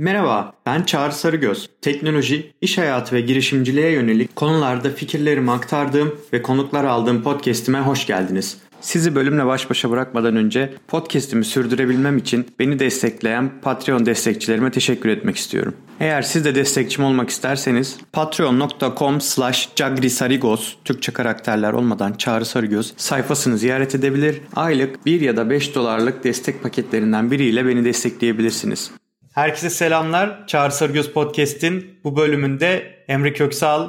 Merhaba, ben Çağrı Sarıgöz. Teknoloji, iş hayatı ve girişimciliğe yönelik konularda fikirlerimi aktardığım ve konuklar aldığım podcast'ime hoş geldiniz. Sizi bölümle baş başa bırakmadan önce podcast'imi sürdürebilmem için beni destekleyen Patreon destekçilerime teşekkür etmek istiyorum. Eğer siz de destekçim olmak isterseniz patreon.com slash cagrisarigos Türkçe karakterler olmadan Çağrı Sarıgöz sayfasını ziyaret edebilir. Aylık 1 ya da 5 dolarlık destek paketlerinden biriyle beni destekleyebilirsiniz. Herkese selamlar. Çağrı Sarıgöz Podcast'in bu bölümünde Emre Köksal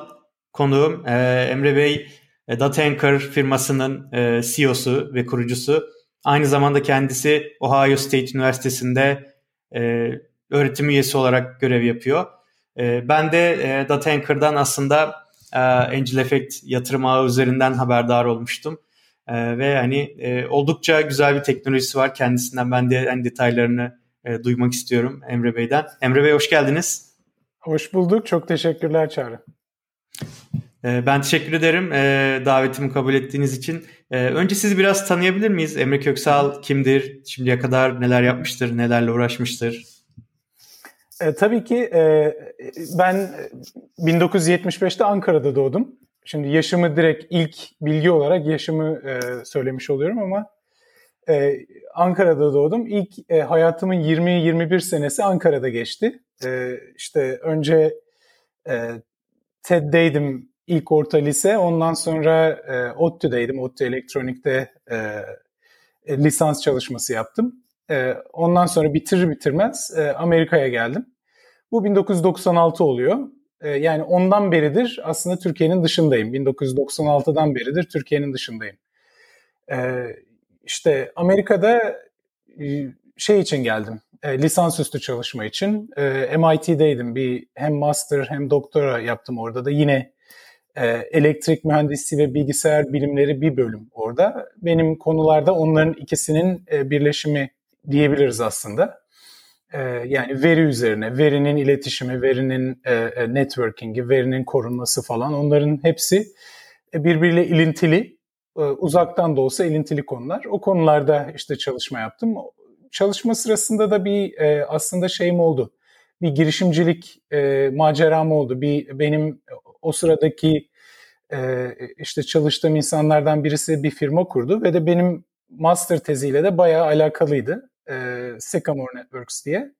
konuğum. Ee, Emre Bey e, Data firmasının e, CEO'su ve kurucusu. Aynı zamanda kendisi Ohio State Üniversitesi'nde e, öğretim üyesi olarak görev yapıyor. E, ben de e, Data aslında e, Angel Effect yatırım ağı üzerinden haberdar olmuştum. E, ve hani e, oldukça güzel bir teknolojisi var kendisinden. Ben de hani detaylarını e, duymak istiyorum Emre Bey'den. Emre Bey hoş geldiniz. Hoş bulduk. Çok teşekkürler Çağrı. E, ben teşekkür ederim e, davetimi kabul ettiğiniz için. E, önce sizi biraz tanıyabilir miyiz? Emre Köksal kimdir? Şimdiye kadar neler yapmıştır? Nelerle uğraşmıştır? E, tabii ki e, ben 1975'te Ankara'da doğdum. Şimdi yaşımı direkt ilk bilgi olarak yaşımı e, söylemiş oluyorum ama e, Ankara'da doğdum. İlk e, hayatımın 20-21 senesi Ankara'da geçti. E, işte önce e, TED'deydim ilk orta lise. Ondan sonra e, ODTÜ'deydim. ODTÜ Elektronik'te e, e, lisans çalışması yaptım. E, ondan sonra bitirir bitirmez e, Amerika'ya geldim. Bu 1996 oluyor. E, yani ondan beridir aslında Türkiye'nin dışındayım. 1996'dan beridir Türkiye'nin dışındayım. E, işte Amerika'da e, şey için geldim. E, lisansüstü çalışma için. E, MIT'deydim. Bir hem master hem doktora yaptım orada da. Yine elektrik mühendisliği ve bilgisayar bilimleri bir bölüm orada. Benim konularda onların ikisinin birleşimi diyebiliriz aslında. Yani veri üzerine, verinin iletişimi, verinin networking'i, verinin korunması falan onların hepsi birbiriyle ilintili uzaktan da olsa ilintili konular. O konularda işte çalışma yaptım. Çalışma sırasında da bir e, aslında şeyim oldu. Bir girişimcilik e, maceram oldu. Bir benim o sıradaki e, işte çalıştığım insanlardan birisi bir firma kurdu ve de benim master teziyle de bayağı alakalıydı. Sycamore Networks diye.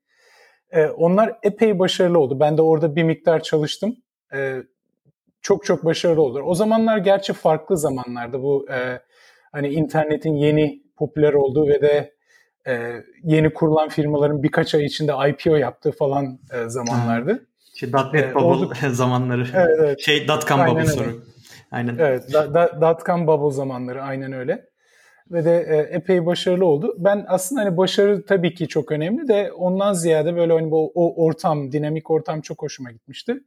Onlar epey başarılı oldu. Ben de orada bir miktar çalıştım. Çok çok başarılı olur. O zamanlar gerçi farklı zamanlarda bu e, hani internetin yeni popüler olduğu ve de e, yeni kurulan firmaların birkaç ay içinde IPO yaptığı falan e, zamanlardı. Şey, .NET e, Bubble zamanları. Evet, evet. Şey .com aynen Bubble soru. Aynen. Evet, da, da, .com Bubble zamanları aynen öyle. Ve de e, epey başarılı oldu. Ben aslında hani başarı tabii ki çok önemli de ondan ziyade böyle hani bu o ortam, dinamik ortam çok hoşuma gitmişti.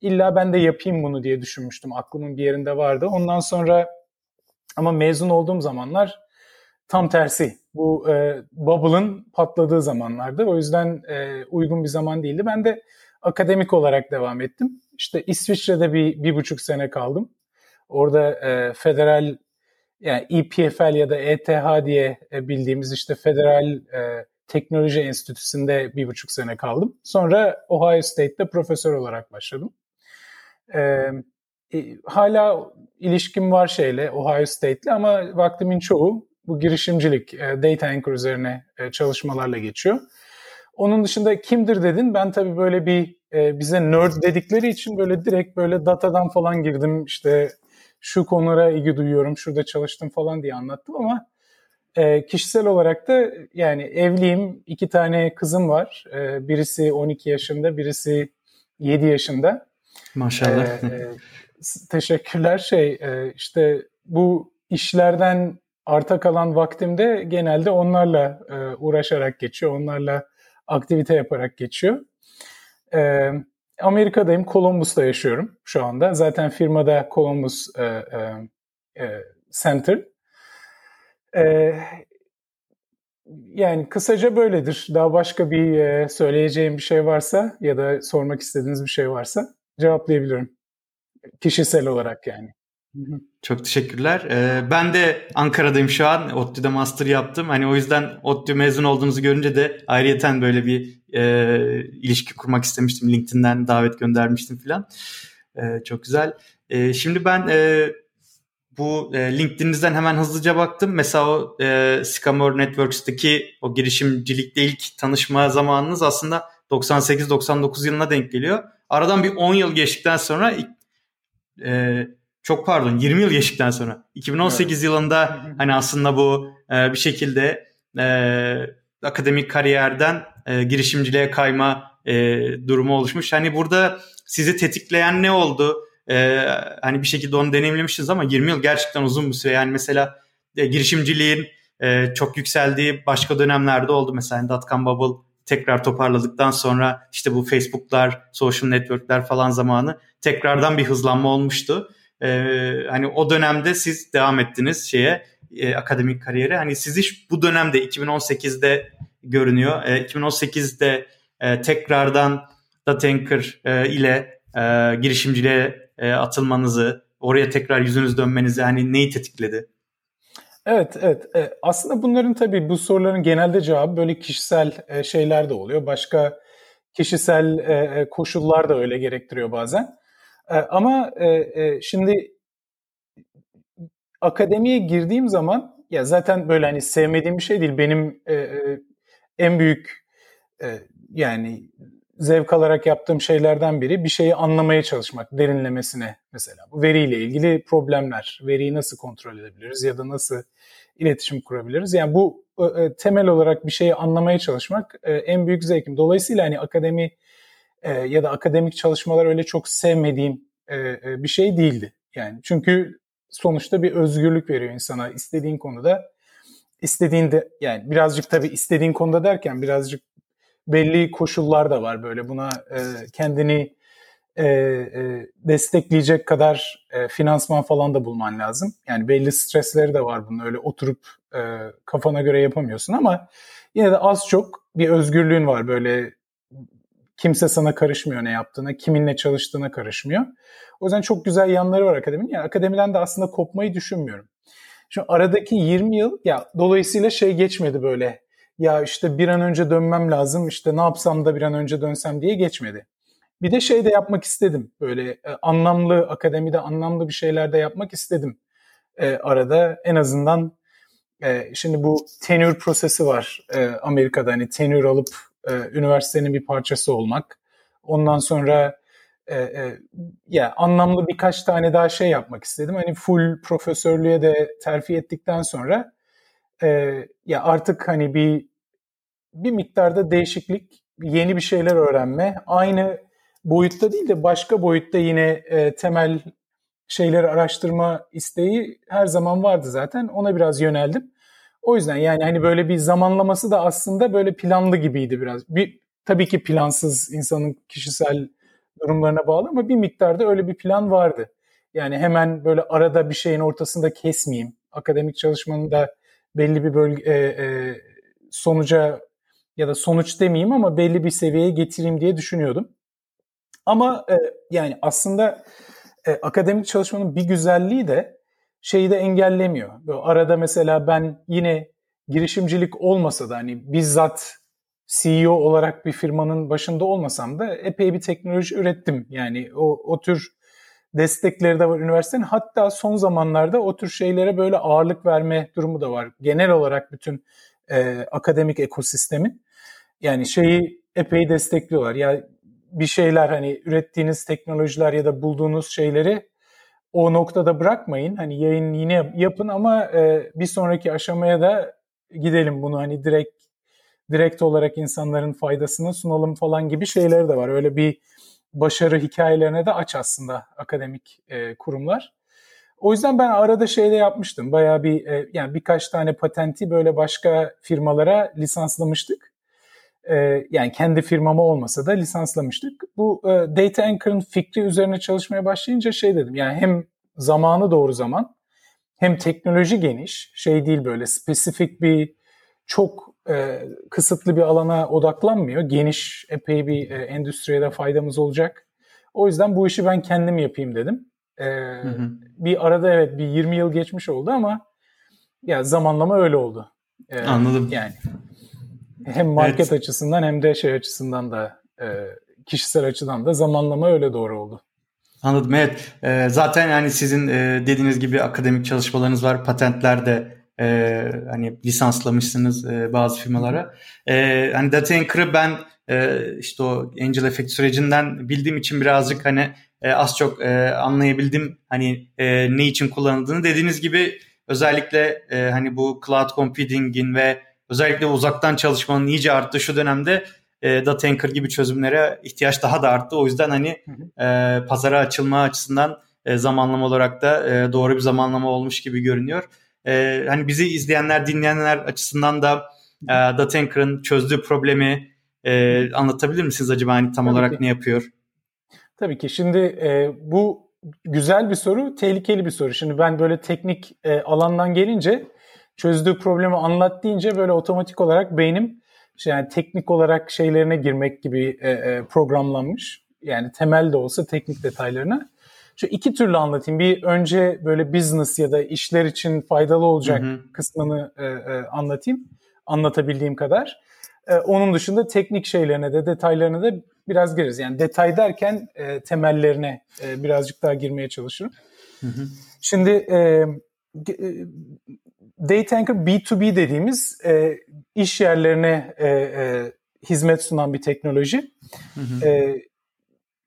İlla ben de yapayım bunu diye düşünmüştüm. Aklımın bir yerinde vardı. Ondan sonra ama mezun olduğum zamanlar tam tersi. Bu e, bubble'ın patladığı zamanlardı. O yüzden e, uygun bir zaman değildi. Ben de akademik olarak devam ettim. İşte İsviçre'de bir, bir buçuk sene kaldım. Orada e, federal yani EPFL ya da ETH diye e, bildiğimiz işte federal e, teknoloji enstitüsünde bir buçuk sene kaldım. Sonra Ohio State'te profesör olarak başladım. E, hala ilişkim var şeyle Ohio State'le ama vaktimin çoğu bu girişimcilik, e, data anchor üzerine e, çalışmalarla geçiyor. Onun dışında kimdir dedin? Ben tabii böyle bir e, bize nerd dedikleri için böyle direkt böyle datadan falan girdim. İşte şu konulara ilgi duyuyorum, şurada çalıştım falan diye anlattım ama e, kişisel olarak da yani evliyim, iki tane kızım var. E, birisi 12 yaşında, birisi 7 yaşında. Maşallah. E, teşekkürler. Şey e, işte bu işlerden arta kalan vaktimde genelde onlarla e, uğraşarak geçiyor. Onlarla aktivite yaparak geçiyor. E, Amerika'dayım, Columbus'ta yaşıyorum şu anda. Zaten firmada Columbus Center. Yani kısaca böyledir. Daha başka bir söyleyeceğim bir şey varsa ya da sormak istediğiniz bir şey varsa cevaplayabilirim. Kişisel olarak yani. Çok teşekkürler. Ee, ben de Ankara'dayım şu an. ODTÜ'de master yaptım. Hani o yüzden ODTÜ mezun olduğunuzu görünce de ayrıyeten böyle bir e, ilişki kurmak istemiştim. LinkedIn'den davet göndermiştim falan. E, çok güzel. E, şimdi ben e, bu e, LinkedIn'inizden hemen hızlıca baktım. Mesela o e, Sycamore Networks'taki o girişimcilikte ilk tanışma zamanınız aslında 98-99 yılına denk geliyor. Aradan bir 10 yıl geçtikten sonra e, çok pardon 20 yıl geçtikten sonra 2018 evet. yılında hani aslında bu e, bir şekilde e, akademik kariyerden e, girişimciliğe kayma e, durumu oluşmuş. Hani burada sizi tetikleyen ne oldu? E, hani bir şekilde onu deneyimlemişsiniz ama 20 yıl gerçekten uzun bir süre. Yani mesela e, girişimciliğin e, çok yükseldiği başka dönemlerde oldu. Mesela dotcom bubble tekrar toparladıktan sonra işte bu Facebook'lar, social network'ler falan zamanı tekrardan bir hızlanma olmuştu. Ee, hani o dönemde siz devam ettiniz şeye e, akademik kariyere. Hani siz iş bu dönemde 2018'de görünüyor. E, 2018'de e, tekrardan Data Anchor e, ile e, girişimciliğe e, atılmanızı, oraya tekrar yüzünüz dönmenizi hani neyi tetikledi? Evet, evet. E, aslında bunların tabii bu soruların genelde cevabı böyle kişisel e, şeyler de oluyor. Başka kişisel e, koşullar da öyle gerektiriyor bazen. Ama şimdi akademiye girdiğim zaman ya zaten böyle hani sevmediğim bir şey değil. Benim en büyük yani zevk alarak yaptığım şeylerden biri bir şeyi anlamaya çalışmak, derinlemesine mesela. Bu veriyle ilgili problemler, veriyi nasıl kontrol edebiliriz ya da nasıl iletişim kurabiliriz? Yani bu e, temel olarak bir şeyi anlamaya çalışmak e, en büyük zevkim. Dolayısıyla hani akademi e, ya da akademik çalışmalar öyle çok sevmediğim e, e, bir şey değildi. Yani çünkü sonuçta bir özgürlük veriyor insana istediğin konuda istediğinde yani birazcık tabii istediğin konuda derken birazcık belli koşullar da var böyle buna e, kendini e, e, destekleyecek kadar e, finansman falan da bulman lazım. Yani belli stresleri de var bunun öyle oturup e, kafana göre yapamıyorsun ama yine de az çok bir özgürlüğün var böyle kimse sana karışmıyor ne yaptığına, kiminle çalıştığına karışmıyor. O yüzden çok güzel yanları var akademinin. Yani akademiden de aslında kopmayı düşünmüyorum. Şu aradaki 20 yıl ya dolayısıyla şey geçmedi böyle ya işte bir an önce dönmem lazım işte ne yapsam da bir an önce dönsem diye geçmedi. Bir de şey de yapmak istedim böyle e, anlamlı akademide anlamlı bir şeyler de yapmak istedim e, arada. En azından e, şimdi bu tenure prosesi var e, Amerika'da. Hani tenure alıp e, üniversitenin bir parçası olmak. Ondan sonra e, e, ya anlamlı birkaç tane daha şey yapmak istedim. Hani full profesörlüğe de terfi ettikten sonra e, ya artık hani bir bir miktarda değişiklik, yeni bir şeyler öğrenme, aynı boyutta değil de başka boyutta yine e, temel şeyleri araştırma isteği her zaman vardı zaten. Ona biraz yöneldim. O yüzden yani hani böyle bir zamanlaması da aslında böyle planlı gibiydi biraz. Bir tabii ki plansız insanın kişisel durumlarına bağlı ama bir miktarda öyle bir plan vardı. Yani hemen böyle arada bir şeyin ortasında kesmeyeyim. Akademik çalışmanın da belli bir bölge e, e, sonuca ya da sonuç demeyeyim ama belli bir seviyeye getireyim diye düşünüyordum. Ama e, yani aslında e, akademik çalışmanın bir güzelliği de şeyi de engellemiyor. Böyle arada mesela ben yine girişimcilik olmasa da hani bizzat CEO olarak bir firmanın başında olmasam da epey bir teknoloji ürettim. Yani o, o tür destekleri de var üniversitenin. Hatta son zamanlarda o tür şeylere böyle ağırlık verme durumu da var. Genel olarak bütün e, akademik ekosistemin. Yani şeyi epey destekliyorlar. Ya bir şeyler hani ürettiğiniz teknolojiler ya da bulduğunuz şeyleri o noktada bırakmayın. Hani yayın yine yapın ama e, bir sonraki aşamaya da gidelim bunu hani direkt direkt olarak insanların faydasını sunalım falan gibi şeyler de var. Öyle bir başarı hikayelerine de aç aslında akademik e, kurumlar. O yüzden ben arada şeyde yapmıştım. Bayağı bir e, yani birkaç tane patenti böyle başka firmalara lisanslamıştık. E, yani kendi firmama olmasa da lisanslamıştık. Bu e, Data Anchor'ın fikri üzerine çalışmaya başlayınca şey dedim. Yani hem zamanı doğru zaman hem teknoloji geniş. Şey değil böyle spesifik bir çok e, kısıtlı bir alana odaklanmıyor. Geniş epey bir e, endüstriye de faydamız olacak. O yüzden bu işi ben kendim yapayım dedim. E, hı hı. Bir arada evet bir 20 yıl geçmiş oldu ama ya zamanlama öyle oldu. E, Anladım. Yani hem market evet. açısından hem de şey açısından da e, kişisel açıdan da zamanlama öyle doğru oldu. Anladım evet. E, zaten yani sizin e, dediğiniz gibi akademik çalışmalarınız var. Patentler de e, hani lisanslamışsınız e, bazı firmalara. E, hani Data Anchor'ı ben e, işte o Angel Effect sürecinden bildiğim için birazcık hani e, az çok e, anlayabildim hani e, ne için kullanıldığını. Dediğiniz gibi özellikle e, hani bu cloud computing'in ve özellikle uzaktan çalışmanın iyice arttığı şu dönemde e, Data Anchor gibi çözümlere ihtiyaç daha da arttı. O yüzden hani e, pazara açılma açısından e, zamanlama olarak da e, doğru bir zamanlama olmuş gibi görünüyor. E, hani bizi izleyenler, dinleyenler açısından da e, Data Anchor'ın çözdüğü problemi e, anlatabilir misiniz acaba hani tam Tabii olarak ki. ne yapıyor? Tabii ki. Şimdi e, bu güzel bir soru, tehlikeli bir soru. Şimdi ben böyle teknik e, alandan gelince çözdüğü problemi anlat deyince böyle otomatik olarak beynim işte yani teknik olarak şeylerine girmek gibi e, e, programlanmış. Yani temel de olsa teknik detaylarına. Şu iki türlü anlatayım. Bir önce böyle business ya da işler için faydalı olacak hı hı. kısmını e, e, anlatayım. Anlatabildiğim kadar. E, onun dışında teknik şeylerine de detaylarına da biraz gireriz. Yani detay derken e, temellerine e, birazcık daha girmeye çalışırım. Hı hı. Şimdi e, e Data Anchor B2B dediğimiz e, iş yerlerine e, e, hizmet sunan bir teknoloji. Hı hı. E,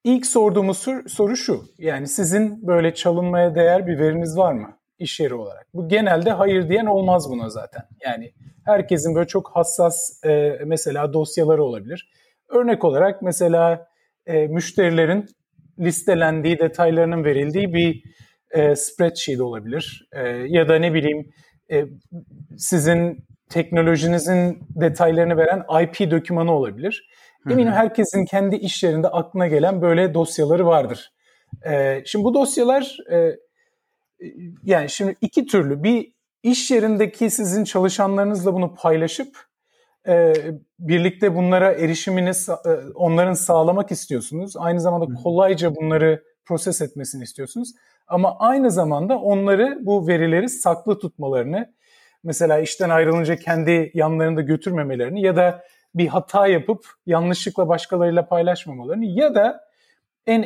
ilk sorduğumuz sor, soru şu. Yani sizin böyle çalınmaya değer bir veriniz var mı iş yeri olarak? Bu genelde hayır diyen olmaz buna zaten. Yani herkesin böyle çok hassas e, mesela dosyaları olabilir. Örnek olarak mesela e, müşterilerin listelendiği, detaylarının verildiği bir e, spreadsheet olabilir. E, ya da ne bileyim e, sizin teknolojinizin detaylarını veren IP dokümanı olabilir. Eminim herkesin kendi iş yerinde aklına gelen böyle dosyaları vardır. E, şimdi bu dosyalar e, yani şimdi iki türlü. Bir iş yerindeki sizin çalışanlarınızla bunu paylaşıp e, birlikte bunlara erişimini e, onların sağlamak istiyorsunuz. Aynı zamanda kolayca bunları proses etmesini istiyorsunuz. Ama aynı zamanda onları bu verileri saklı tutmalarını, mesela işten ayrılınca kendi yanlarında götürmemelerini ya da bir hata yapıp yanlışlıkla başkalarıyla paylaşmamalarını ya da en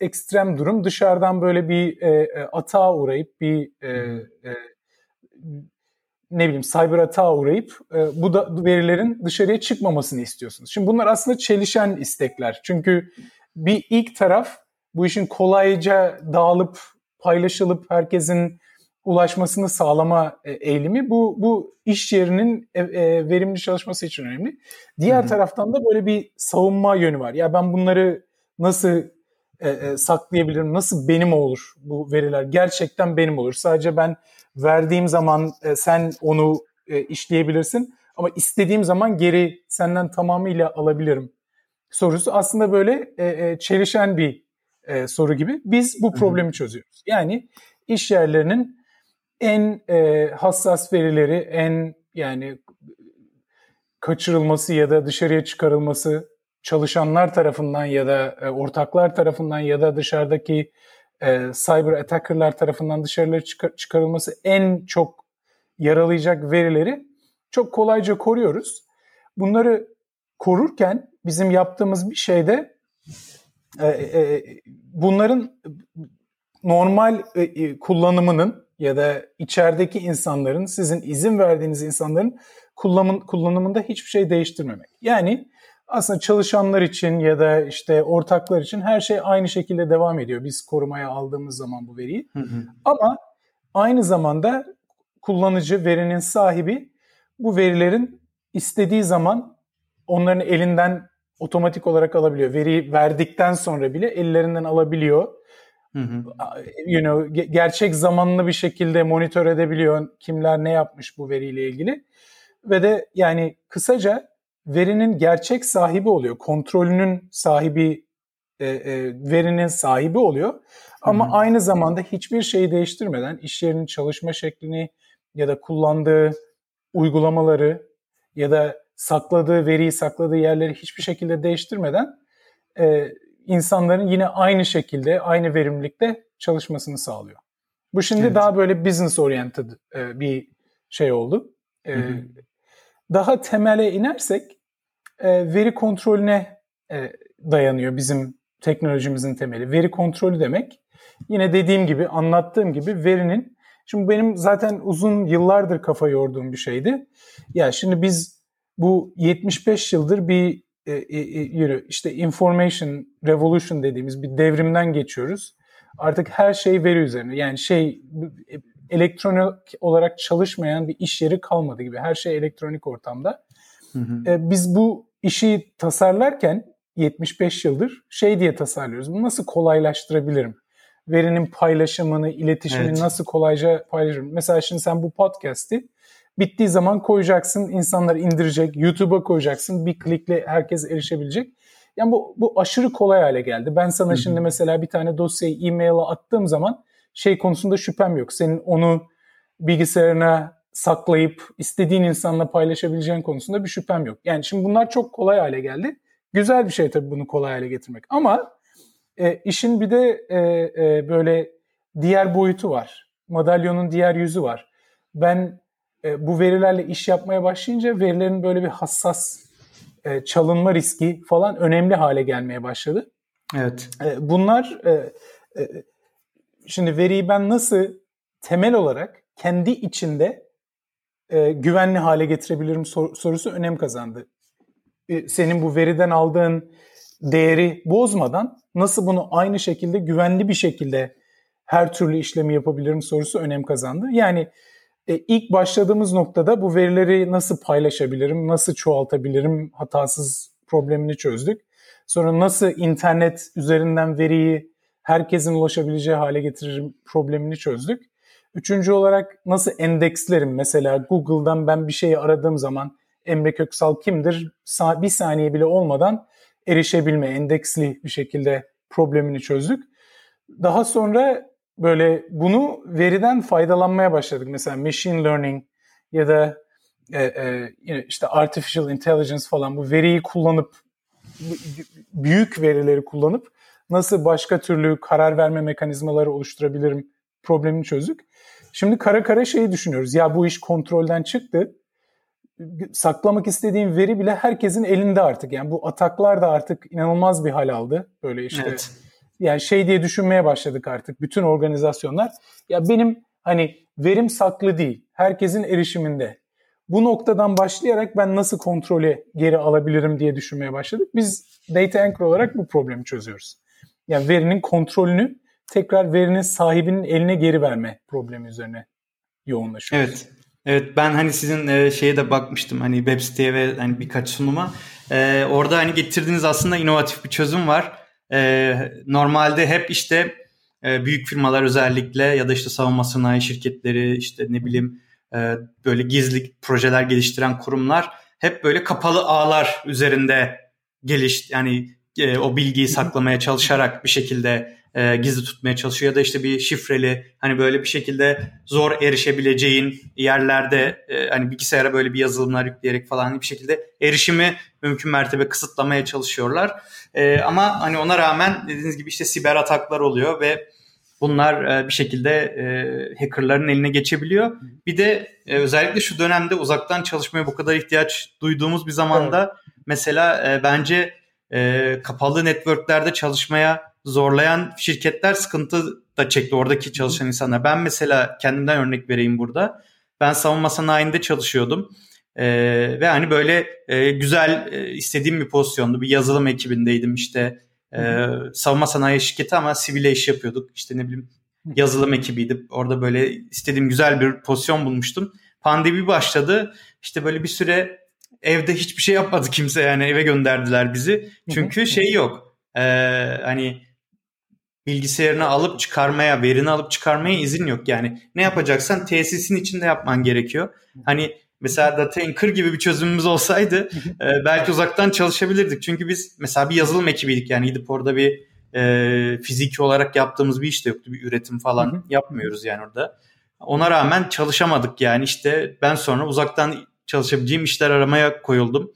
ekstrem durum dışarıdan böyle bir e, e, atağa uğrayıp bir e, e, ne bileyim cyber atağa uğrayıp e, bu da verilerin dışarıya çıkmamasını istiyorsunuz. Şimdi bunlar aslında çelişen istekler. Çünkü bir ilk taraf bu işin kolayca dağılıp paylaşılıp herkesin ulaşmasını sağlama e, eğilimi bu bu iş yerinin e, e, verimli çalışması için önemli. Diğer Hı-hı. taraftan da böyle bir savunma yönü var. Ya ben bunları nasıl saklayabilirim? Nasıl benim olur bu veriler? Gerçekten benim olur. Sadece ben verdiğim zaman sen onu işleyebilirsin ama istediğim zaman geri senden tamamıyla alabilirim sorusu aslında böyle çelişen bir soru gibi. Biz bu problemi Hı-hı. çözüyoruz. Yani iş yerlerinin en e, hassas verileri, en yani kaçırılması ya da dışarıya çıkarılması çalışanlar tarafından ya da e, ortaklar tarafından ya da dışarıdaki e, cyber attackerlar tarafından dışarıya çıkar, çıkarılması en çok yaralayacak verileri çok kolayca koruyoruz. Bunları korurken bizim yaptığımız bir şey de e, e, bunların normal e, e kullanımının ya da içerideki insanların, sizin izin verdiğiniz insanların kullanım, kullanımında hiçbir şey değiştirmemek. Yani aslında çalışanlar için ya da işte ortaklar için her şey aynı şekilde devam ediyor. Biz korumaya aldığımız zaman bu veriyi. Hı hı. Ama aynı zamanda kullanıcı, verinin sahibi bu verilerin istediği zaman onların elinden otomatik olarak alabiliyor. Veriyi verdikten sonra bile ellerinden alabiliyor Hı hı. You know, gerçek zamanlı bir şekilde monitör edebiliyor kimler ne yapmış bu veriyle ilgili. Ve de yani kısaca verinin gerçek sahibi oluyor. Kontrolünün sahibi, e, e, verinin sahibi oluyor. Ama hı hı. aynı zamanda hiçbir şeyi değiştirmeden iş yerinin çalışma şeklini ya da kullandığı uygulamaları ya da sakladığı veriyi sakladığı yerleri hiçbir şekilde değiştirmeden e, insanların yine aynı şekilde, aynı verimlilikte çalışmasını sağlıyor. Bu şimdi evet. daha böyle business oriented e, bir şey oldu. E, hı hı. Daha temele inersek e, veri kontrolüne e, dayanıyor bizim teknolojimizin temeli. Veri kontrolü demek yine dediğim gibi anlattığım gibi verinin şimdi benim zaten uzun yıllardır kafa yorduğum bir şeydi. Ya şimdi biz bu 75 yıldır bir e, e, e, yürü işte information revolution dediğimiz bir devrimden geçiyoruz. Artık her şey veri üzerine. Yani şey elektronik olarak çalışmayan bir iş yeri kalmadı gibi. Her şey elektronik ortamda. Hı hı. E, biz bu işi tasarlarken 75 yıldır şey diye tasarlıyoruz. Bunu nasıl kolaylaştırabilirim? Verinin paylaşımını, iletişimini evet. nasıl kolayca paylaşırım? Mesela şimdi sen bu podcast'i bittiği zaman koyacaksın, insanlar indirecek, YouTube'a koyacaksın, bir klikle herkes erişebilecek. Yani bu, bu aşırı kolay hale geldi. Ben sana Hı-hı. şimdi mesela bir tane dosyayı e-mail'a attığım zaman şey konusunda şüphem yok. Senin onu bilgisayarına saklayıp istediğin insanla paylaşabileceğin konusunda bir şüphem yok. Yani şimdi bunlar çok kolay hale geldi. Güzel bir şey tabii bunu kolay hale getirmek. Ama e, işin bir de e, e, böyle diğer boyutu var. Madalyonun diğer yüzü var. Ben e, bu verilerle iş yapmaya başlayınca verilerin böyle bir hassas e, çalınma riski falan önemli hale gelmeye başladı. Evet. E, bunlar e, e, şimdi veriyi ben nasıl temel olarak kendi içinde e, güvenli hale getirebilirim sor, sorusu önem kazandı. E, senin bu veriden aldığın değeri bozmadan nasıl bunu aynı şekilde güvenli bir şekilde her türlü işlemi yapabilirim sorusu önem kazandı. Yani e, ilk başladığımız noktada bu verileri nasıl paylaşabilirim, nasıl çoğaltabilirim hatasız problemini çözdük. Sonra nasıl internet üzerinden veriyi herkesin ulaşabileceği hale getiririm problemini çözdük. Üçüncü olarak nasıl endekslerim? Mesela Google'dan ben bir şeyi aradığım zaman Emre Köksal kimdir? Bir saniye bile olmadan erişebilme, endeksli bir şekilde problemini çözdük. Daha sonra böyle bunu veriden faydalanmaya başladık. Mesela machine learning ya da e, e, işte artificial intelligence falan bu veriyi kullanıp büyük verileri kullanıp nasıl başka türlü karar verme mekanizmaları oluşturabilirim problemini çözdük. Şimdi kara kara şeyi düşünüyoruz. Ya bu iş kontrolden çıktı. Saklamak istediğim veri bile herkesin elinde artık. Yani bu ataklar da artık inanılmaz bir hal aldı. Böyle işte evet yani şey diye düşünmeye başladık artık bütün organizasyonlar. Ya benim hani verim saklı değil. Herkesin erişiminde. Bu noktadan başlayarak ben nasıl kontrolü geri alabilirim diye düşünmeye başladık. Biz Data Anchor olarak bu problemi çözüyoruz. Yani verinin kontrolünü tekrar verinin sahibinin eline geri verme problemi üzerine yoğunlaşıyoruz. Evet. Evet ben hani sizin e, şeye de bakmıştım hani web siteye ve hani birkaç sunuma. E, orada hani getirdiğiniz aslında inovatif bir çözüm var e, normalde hep işte e, büyük firmalar özellikle ya da işte savunma sanayi şirketleri işte ne bileyim e, böyle gizli projeler geliştiren kurumlar hep böyle kapalı ağlar üzerinde geliş yani e, o bilgiyi saklamaya çalışarak bir şekilde e, gizli tutmaya çalışıyor ya da işte bir şifreli hani böyle bir şekilde zor erişebileceğin yerlerde e, hani bilgisayara böyle bir yazılımlar yükleyerek falan bir şekilde erişimi mümkün mertebe kısıtlamaya çalışıyorlar. E, ama hani ona rağmen dediğiniz gibi işte siber ataklar oluyor ve bunlar e, bir şekilde e, hackerların eline geçebiliyor. Bir de e, özellikle şu dönemde uzaktan çalışmaya bu kadar ihtiyaç duyduğumuz bir zamanda evet. mesela e, bence e, kapalı networklerde çalışmaya zorlayan şirketler sıkıntı da çekti oradaki çalışan insanlar. Ben mesela kendimden örnek vereyim burada. Ben savunma sanayinde çalışıyordum. Ee, ve hani böyle e, güzel e, istediğim bir pozisyondu. Bir yazılım ekibindeydim işte. E, savunma sanayi şirketi ama sivile iş yapıyorduk. İşte ne bileyim yazılım ekibiydi. Orada böyle istediğim güzel bir pozisyon bulmuştum. Pandemi başladı. İşte böyle bir süre evde hiçbir şey yapmadı kimse yani eve gönderdiler bizi. Çünkü şey yok. Ee, hani bilgisayarını alıp çıkarmaya, verini alıp çıkarmaya izin yok. Yani ne yapacaksan tesisin içinde yapman gerekiyor. Hani mesela Data Anchor gibi bir çözümümüz olsaydı e, belki uzaktan çalışabilirdik. Çünkü biz mesela bir yazılım ekibiydik yani gidip orada bir e, fiziki olarak yaptığımız bir iş de yoktu. Bir üretim falan yapmıyoruz yani orada. Ona rağmen çalışamadık yani işte ben sonra uzaktan çalışabileceğim işler aramaya koyuldum.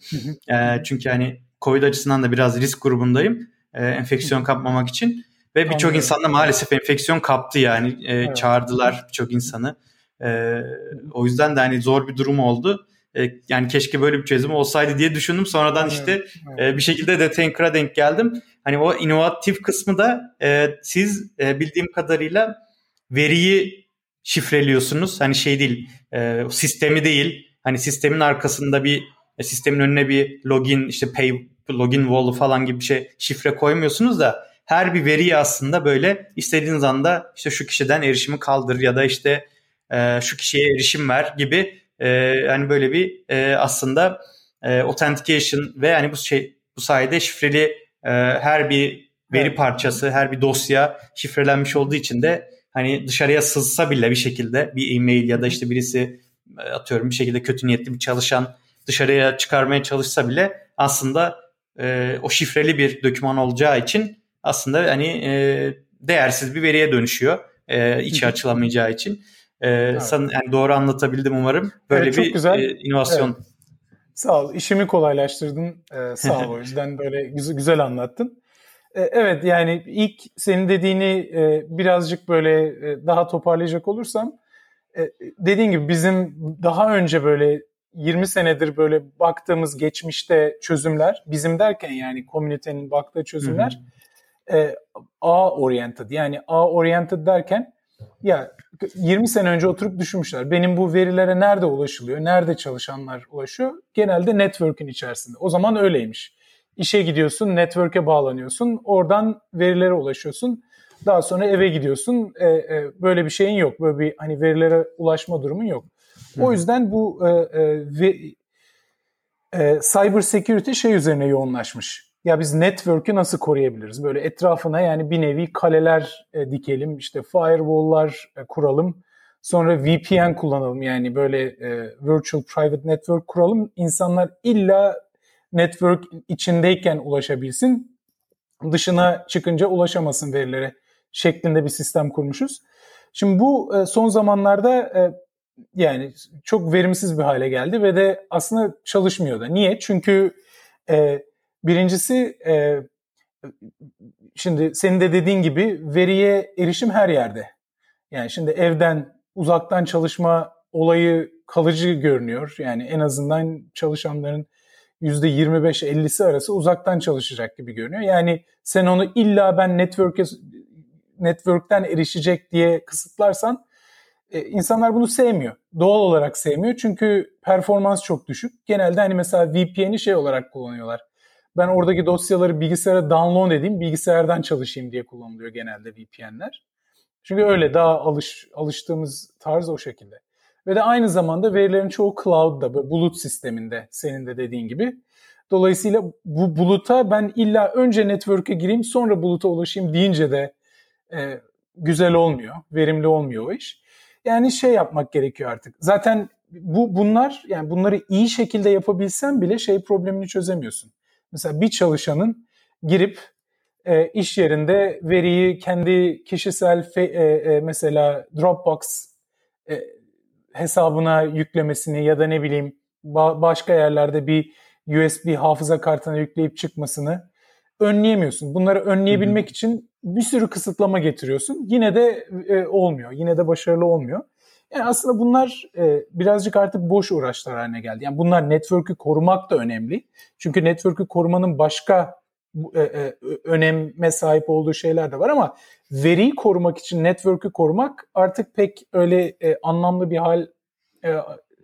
e, çünkü hani Covid açısından da biraz risk grubundayım. e, enfeksiyon kapmamak için. Ve birçok insan da maalesef enfeksiyon kaptı yani e, evet. çağırdılar birçok insanı. E, o yüzden de hani zor bir durum oldu. E, yani keşke böyle bir çözüm olsaydı diye düşündüm. Sonradan evet. işte evet. E, bir şekilde de Tanker'a denk geldim. Hani o inovatif kısmı da e, siz e, bildiğim kadarıyla veriyi şifreliyorsunuz. Hani şey değil, e, sistemi değil. Hani sistemin arkasında bir e, sistemin önüne bir login işte pay login wall'u falan gibi bir şey şifre koymuyorsunuz da her bir veriyi aslında böyle istediğiniz anda işte şu kişiden erişimi kaldır ya da işte e, şu kişiye erişim ver gibi e, yani böyle bir e, aslında e, authentication ve yani bu şey bu sayede şifreli e, her bir veri parçası, her bir dosya şifrelenmiş olduğu için de hani dışarıya sızsa bile bir şekilde bir e-mail ya da işte birisi e, atıyorum bir şekilde kötü niyetli bir çalışan dışarıya çıkarmaya çalışsa bile aslında e, o şifreli bir doküman olacağı için aslında hani e, değersiz bir veriye dönüşüyor e, içi açılamayacağı için. E, evet. san, yani doğru anlatabildim umarım. Böyle evet, bir güzel. E, inovasyon. Evet. Sağ ol. İşimi kolaylaştırdın. Ee, sağ ol o yüzden böyle güzel, güzel anlattın. Ee, evet yani ilk senin dediğini e, birazcık böyle e, daha toparlayacak olursam e, dediğin gibi bizim daha önce böyle 20 senedir böyle baktığımız geçmişte çözümler bizim derken yani komünitenin baktığı çözümler hı hı. E, A oriented yani A oriented derken ya 20 sene önce oturup düşünmüşler. Benim bu verilere nerede ulaşılıyor? Nerede çalışanlar ulaşıyor? Genelde network'ün içerisinde. O zaman öyleymiş. İşe gidiyorsun, network'e bağlanıyorsun. Oradan verilere ulaşıyorsun. Daha sonra eve gidiyorsun. E, e, böyle bir şeyin yok. Böyle bir hani verilere ulaşma durumun yok. O yüzden bu e, e, ve, e, cyber security şey üzerine yoğunlaşmış. Ya biz network'ü nasıl koruyabiliriz? Böyle etrafına yani bir nevi kaleler e, dikelim, işte firewall'lar e, kuralım. Sonra VPN kullanalım yani böyle e, virtual private network kuralım. İnsanlar illa network içindeyken ulaşabilsin. Dışına çıkınca ulaşamasın verilere şeklinde bir sistem kurmuşuz. Şimdi bu e, son zamanlarda e, yani çok verimsiz bir hale geldi ve de aslında çalışmıyor da. Niye? Çünkü e, birincisi e, şimdi senin de dediğin gibi veriye erişim her yerde. Yani şimdi evden uzaktan çalışma olayı kalıcı görünüyor. Yani en azından çalışanların %25-50'si arası uzaktan çalışacak gibi görünüyor. Yani sen onu illa ben network'e network'ten erişecek diye kısıtlarsan e, insanlar bunu sevmiyor. Doğal olarak sevmiyor çünkü performans çok düşük. Genelde hani mesela VPN'i şey olarak kullanıyorlar. Ben oradaki dosyaları bilgisayara download edeyim, bilgisayardan çalışayım diye kullanılıyor genelde VPN'ler. Çünkü öyle daha alış, alıştığımız tarz o şekilde. Ve de aynı zamanda verilerin çoğu cloud'da, bulut sisteminde senin de dediğin gibi. Dolayısıyla bu buluta ben illa önce network'e gireyim sonra buluta ulaşayım deyince de e, güzel olmuyor, verimli olmuyor o iş. Yani şey yapmak gerekiyor artık. Zaten bu bunlar yani bunları iyi şekilde yapabilsen bile şey problemini çözemiyorsun. Mesela bir çalışanın girip e, iş yerinde veriyi kendi kişisel fe, e, e, mesela Dropbox e, hesabına yüklemesini ya da ne bileyim ba- başka yerlerde bir USB hafıza kartına yükleyip çıkmasını önleyemiyorsun. Bunları önleyebilmek Hı-hı. için bir sürü kısıtlama getiriyorsun. Yine de e, olmuyor. Yine de başarılı olmuyor. Yani aslında bunlar e, birazcık artık boş uğraşlar haline geldi. Yani bunlar network'ü korumak da önemli. Çünkü network'ü korumanın başka e, e, öneme sahip olduğu şeyler de var ama veriyi korumak için network'ü korumak artık pek öyle e, anlamlı bir hal e,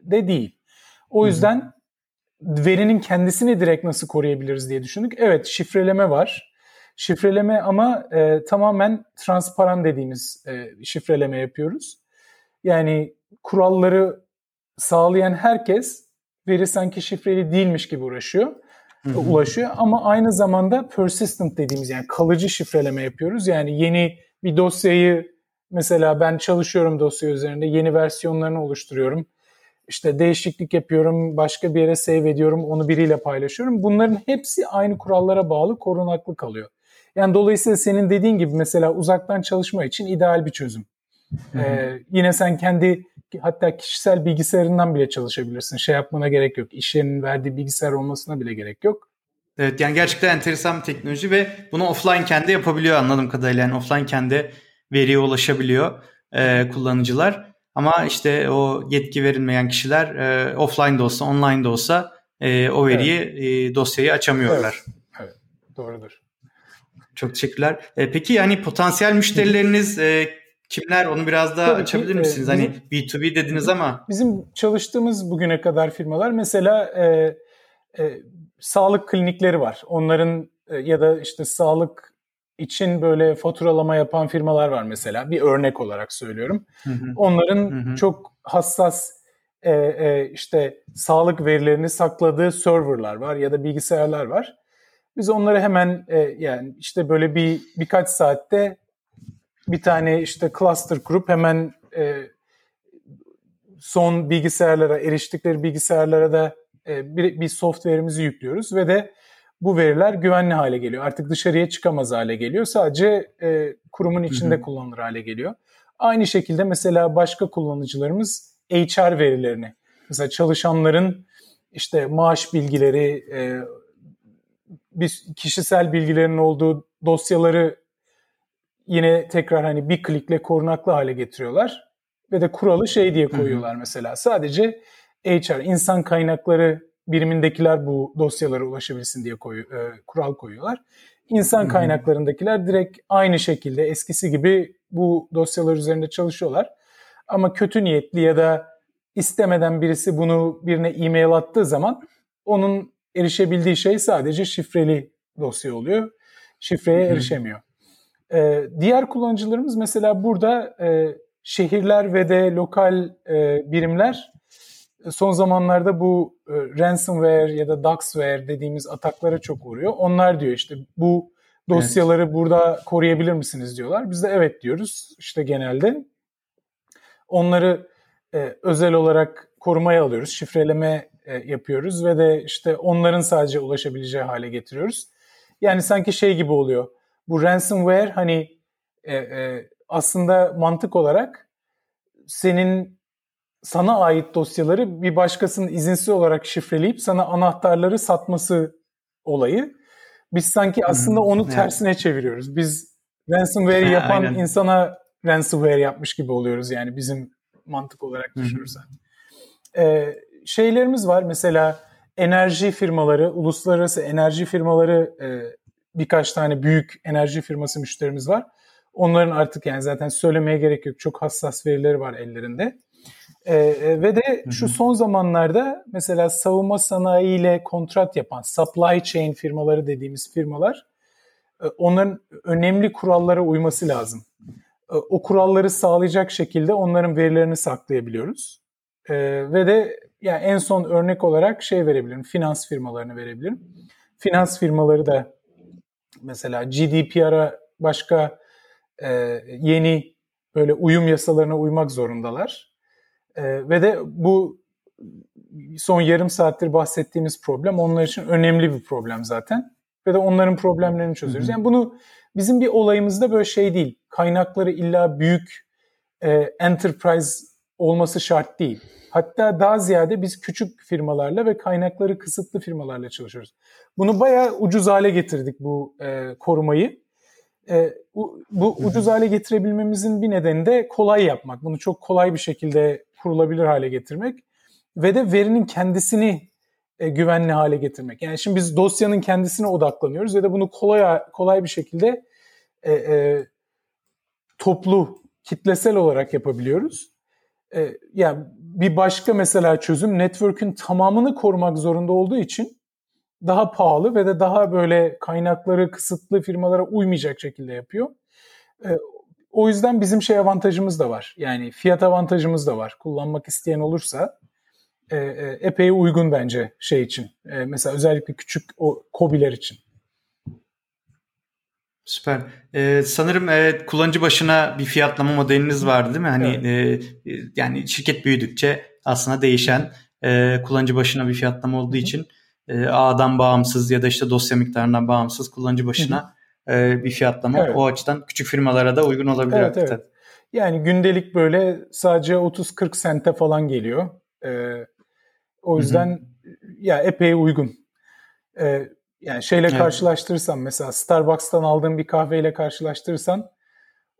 de değil. O yüzden Hı-hı. verinin kendisini direkt nasıl koruyabiliriz diye düşündük. Evet şifreleme var. Şifreleme ama e, tamamen transparan dediğimiz e, şifreleme yapıyoruz. Yani kuralları sağlayan herkes veri sanki şifreli değilmiş gibi uğraşıyor, Hı-hı. ulaşıyor. Ama aynı zamanda persistent dediğimiz yani kalıcı şifreleme yapıyoruz. Yani yeni bir dosyayı mesela ben çalışıyorum dosya üzerinde yeni versiyonlarını oluşturuyorum. İşte değişiklik yapıyorum, başka bir yere save ediyorum, onu biriyle paylaşıyorum. Bunların hepsi aynı kurallara bağlı korunaklı kalıyor. Yani dolayısıyla senin dediğin gibi mesela uzaktan çalışma için ideal bir çözüm. Ee, yine sen kendi hatta kişisel bilgisayarından bile çalışabilirsin. Şey yapmana gerek yok. İş yerinin verdiği bilgisayar olmasına bile gerek yok. Evet yani gerçekten enteresan bir teknoloji ve bunu offline kendi yapabiliyor anladığım kadarıyla. Yani offline kendi veriye ulaşabiliyor e, kullanıcılar. Ama işte o yetki verilmeyen kişiler e, offline de olsa online de olsa e, o veriyi evet. e, dosyayı açamıyorlar. Evet. evet doğrudur. Çok teşekkürler. E, peki yani potansiyel müşterileriniz e, kimler onu biraz daha Tabii açabilir ki, misiniz? Hani bizim, hani B2B dediniz ama. Bizim çalıştığımız bugüne kadar firmalar mesela e, e, sağlık klinikleri var. Onların e, ya da işte sağlık için böyle faturalama yapan firmalar var mesela. Bir örnek olarak söylüyorum. Hı hı. Onların hı hı. çok hassas e, e, işte sağlık verilerini sakladığı serverlar var ya da bilgisayarlar var. Biz onları hemen e, yani işte böyle bir birkaç saatte bir tane işte cluster kurup hemen e, son bilgisayarlara eriştikleri bilgisayarlara da e, bir, bir software'imizi yüklüyoruz ve de bu veriler güvenli hale geliyor. Artık dışarıya çıkamaz hale geliyor. Sadece e, kurumun içinde hı hı. kullanılır hale geliyor. Aynı şekilde mesela başka kullanıcılarımız HR verilerini, mesela çalışanların işte maaş bilgileri, e, bir kişisel bilgilerin olduğu dosyaları yine tekrar hani bir klikle korunaklı hale getiriyorlar. Ve de kuralı şey diye koyuyorlar hı hı. mesela. Sadece HR, insan kaynakları birimindekiler bu dosyalara ulaşabilsin diye koyu, e, kural koyuyorlar. İnsan kaynaklarındakiler direkt aynı şekilde eskisi gibi bu dosyalar üzerinde çalışıyorlar. Ama kötü niyetli ya da istemeden birisi bunu birine e-mail attığı zaman onun erişebildiği şey sadece şifreli dosya oluyor. Şifreye erişemiyor. Ee, diğer kullanıcılarımız mesela burada e, şehirler ve de lokal e, birimler son zamanlarda bu e, ransomware ya da doxware dediğimiz ataklara çok uğruyor. Onlar diyor işte bu dosyaları evet. burada koruyabilir misiniz diyorlar. Biz de evet diyoruz işte genelde. Onları e, özel olarak korumaya alıyoruz, şifreleme e, yapıyoruz ve de işte onların sadece ulaşabileceği hale getiriyoruz. Yani sanki şey gibi oluyor. Bu ransomware hani e, e, aslında mantık olarak senin sana ait dosyaları bir başkasının izinsiz olarak şifreleyip sana anahtarları satması olayı. Biz sanki aslında onu hmm, tersine evet. çeviriyoruz. Biz ransomware yapan aynen. insana ransomware yapmış gibi oluyoruz yani bizim mantık olarak düşünürsen. Ee, şeylerimiz var mesela enerji firmaları, uluslararası enerji firmaları e, birkaç tane büyük enerji firması müşterimiz var. Onların artık yani zaten söylemeye gerek yok. Çok hassas verileri var ellerinde. E, ve de şu son zamanlarda mesela savunma sanayiyle kontrat yapan supply chain firmaları dediğimiz firmalar e, onların önemli kurallara uyması lazım. E, o kuralları sağlayacak şekilde onların verilerini saklayabiliyoruz. E, ve de yani en son örnek olarak şey verebilirim, finans firmalarını verebilirim. Finans firmaları da mesela GDPR'a başka e, yeni böyle uyum yasalarına uymak zorundalar. E, ve de bu son yarım saattir bahsettiğimiz problem onlar için önemli bir problem zaten. Ve de onların problemlerini çözüyoruz. Yani bunu bizim bir olayımızda böyle şey değil. Kaynakları illa büyük e, enterprise olması şart değil. Hatta daha ziyade biz küçük firmalarla ve kaynakları kısıtlı firmalarla çalışıyoruz. Bunu bayağı ucuz hale getirdik bu e, korumayı. E, bu, bu ucuz hale getirebilmemizin bir nedeni de kolay yapmak. Bunu çok kolay bir şekilde kurulabilir hale getirmek ve de verinin kendisini e, güvenli hale getirmek. Yani şimdi biz dosyanın kendisine odaklanıyoruz ve de bunu kolay kolay bir şekilde e, e, toplu, kitlesel olarak yapabiliyoruz. E, yani bir başka mesela çözüm network'ün tamamını korumak zorunda olduğu için daha pahalı ve de daha böyle kaynakları kısıtlı firmalara uymayacak şekilde yapıyor. E, o yüzden bizim şey avantajımız da var. Yani fiyat avantajımız da var. Kullanmak isteyen olursa e, e, epey uygun bence şey için. E, mesela özellikle küçük o kobiler için. Süper. Ee, sanırım evet, kullanıcı başına bir fiyatlama modeliniz vardı değil mi? Hani evet. e, yani şirket büyüdükçe aslında değişen e, kullanıcı başına bir fiyatlama olduğu için e, ağdan bağımsız ya da işte dosya miktarından bağımsız kullanıcı başına e, bir fiyatlama evet. o açıdan küçük firmalara da uygun olabilir. Evet, evet. Yani gündelik böyle sadece 30-40 sente falan geliyor. E, o yüzden Hı-hı. ya epey uygun. E, Yani şeyle evet. karşılaştırırsan mesela Starbucks'tan aldığın bir kahveyle karşılaştırırsan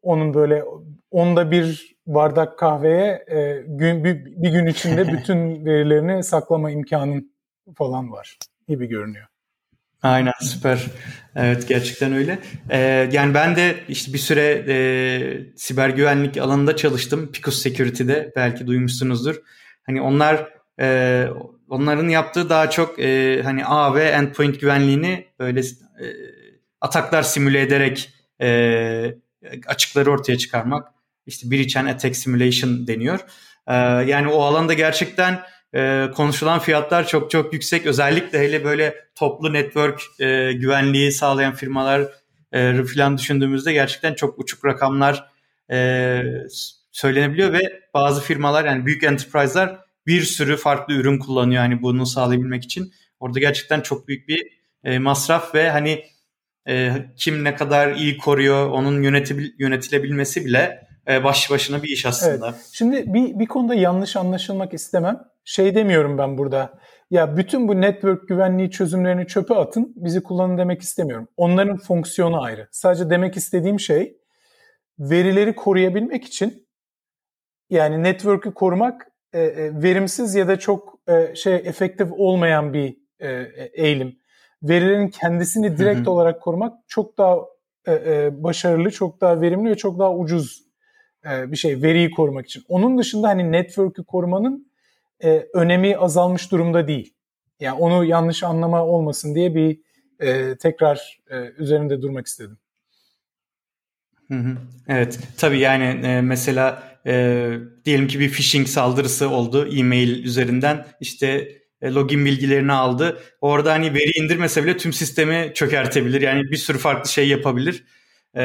onun böyle onda bir bardak kahveye e, gün bir, bir gün içinde bütün verilerini saklama imkanın falan var gibi görünüyor. Aynen süper. Evet gerçekten öyle. Ee, yani ben de işte bir süre e, siber güvenlik alanında çalıştım. Picos Security'de belki duymuşsunuzdur. Hani onlar e, onların yaptığı daha çok e, hani A ve endpoint güvenliğini böyle e, ataklar simüle ederek e, açıkları ortaya çıkarmak. İşte breach and attack simulation deniyor. E, yani o alanda gerçekten e, konuşulan fiyatlar çok çok yüksek. Özellikle hele böyle toplu network e, güvenliği sağlayan firmalar e, falan düşündüğümüzde gerçekten çok uçuk rakamlar e, söylenebiliyor ve bazı firmalar yani büyük enterprise'lar bir sürü farklı ürün kullanıyor hani bunu sağlayabilmek için. Orada gerçekten çok büyük bir e, masraf ve hani e, kim ne kadar iyi koruyor onun yönetil, yönetilebilmesi bile e, baş başına bir iş aslında. Evet. Şimdi bir, bir konuda yanlış anlaşılmak istemem. Şey demiyorum ben burada. Ya bütün bu network güvenliği çözümlerini çöpe atın, bizi kullanın demek istemiyorum. Onların fonksiyonu ayrı. Sadece demek istediğim şey verileri koruyabilmek için yani network'ü korumak e, e, verimsiz ya da çok e, şey efektif olmayan bir e, e, eğilim. Verilerin kendisini direkt hı hı. olarak korumak çok daha e, e, başarılı, çok daha verimli ve çok daha ucuz e, bir şey veriyi korumak için. Onun dışında hani network'ü korumanın e, önemi azalmış durumda değil. Yani onu yanlış anlama olmasın diye bir e, tekrar e, üzerinde durmak istedim. Evet tabii yani e, mesela e, diyelim ki bir phishing saldırısı oldu e-mail üzerinden işte e, login bilgilerini aldı. Orada hani veri indirmese bile tüm sistemi çökertebilir. Yani bir sürü farklı şey yapabilir e,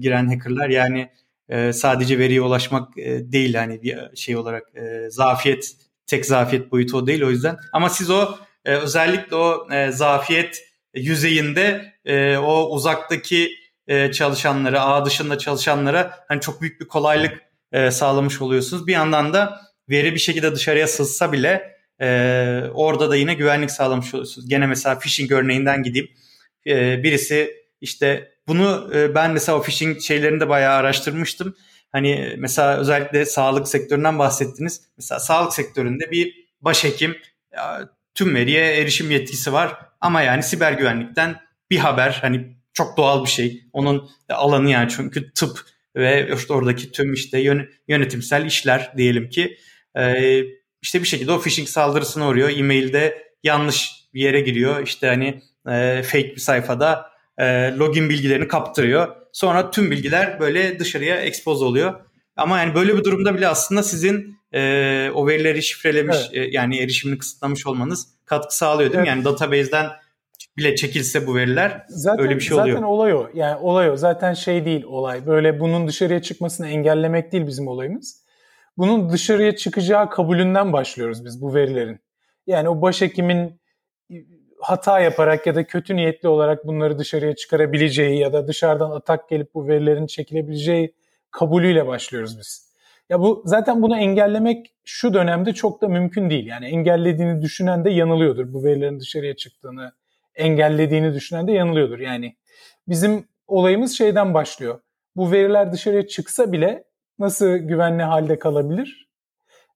giren hackerlar. Yani e, sadece veriye ulaşmak e, değil hani bir şey olarak e, zafiyet tek zafiyet boyutu o değil o yüzden. Ama siz o e, özellikle o e, zafiyet yüzeyinde e, o uzaktaki e, çalışanlara, ağ dışında çalışanlara hani çok büyük bir kolaylık e, sağlamış oluyorsunuz. Bir yandan da veri bir şekilde dışarıya sızsa bile e, orada da yine güvenlik sağlamış oluyorsunuz. Gene mesela phishing örneğinden gideyim. E, birisi işte bunu e, ben mesela o phishing şeylerini de bayağı araştırmıştım. Hani mesela özellikle sağlık sektöründen bahsettiniz. Mesela sağlık sektöründe bir başhekim tüm veriye erişim yetkisi var ama yani siber güvenlikten bir haber hani çok doğal bir şey. Onun alanı yani çünkü tıp ve işte oradaki tüm işte yönetimsel işler diyelim ki e, işte bir şekilde o phishing saldırısına uğruyor. E-mailde yanlış bir yere giriyor. İşte hani e, fake bir sayfada e, login bilgilerini kaptırıyor. Sonra tüm bilgiler böyle dışarıya expose oluyor. Ama yani böyle bir durumda bile aslında sizin e, o verileri şifrelemiş evet. e, yani erişimini kısıtlamış olmanız katkı sağlıyor değil evet. mi? Yani database'den bile çekilse bu veriler zaten, öyle bir şey oluyor. Zaten olay o. Yani olay o. Zaten şey değil olay. Böyle bunun dışarıya çıkmasını engellemek değil bizim olayımız. Bunun dışarıya çıkacağı kabulünden başlıyoruz biz bu verilerin. Yani o başhekimin hata yaparak ya da kötü niyetli olarak bunları dışarıya çıkarabileceği ya da dışarıdan atak gelip bu verilerin çekilebileceği kabulüyle başlıyoruz biz. Ya bu zaten bunu engellemek şu dönemde çok da mümkün değil. Yani engellediğini düşünen de yanılıyordur. Bu verilerin dışarıya çıktığını engellediğini düşünen de yanılıyordur. Yani bizim olayımız şeyden başlıyor. Bu veriler dışarıya çıksa bile nasıl güvenli halde kalabilir?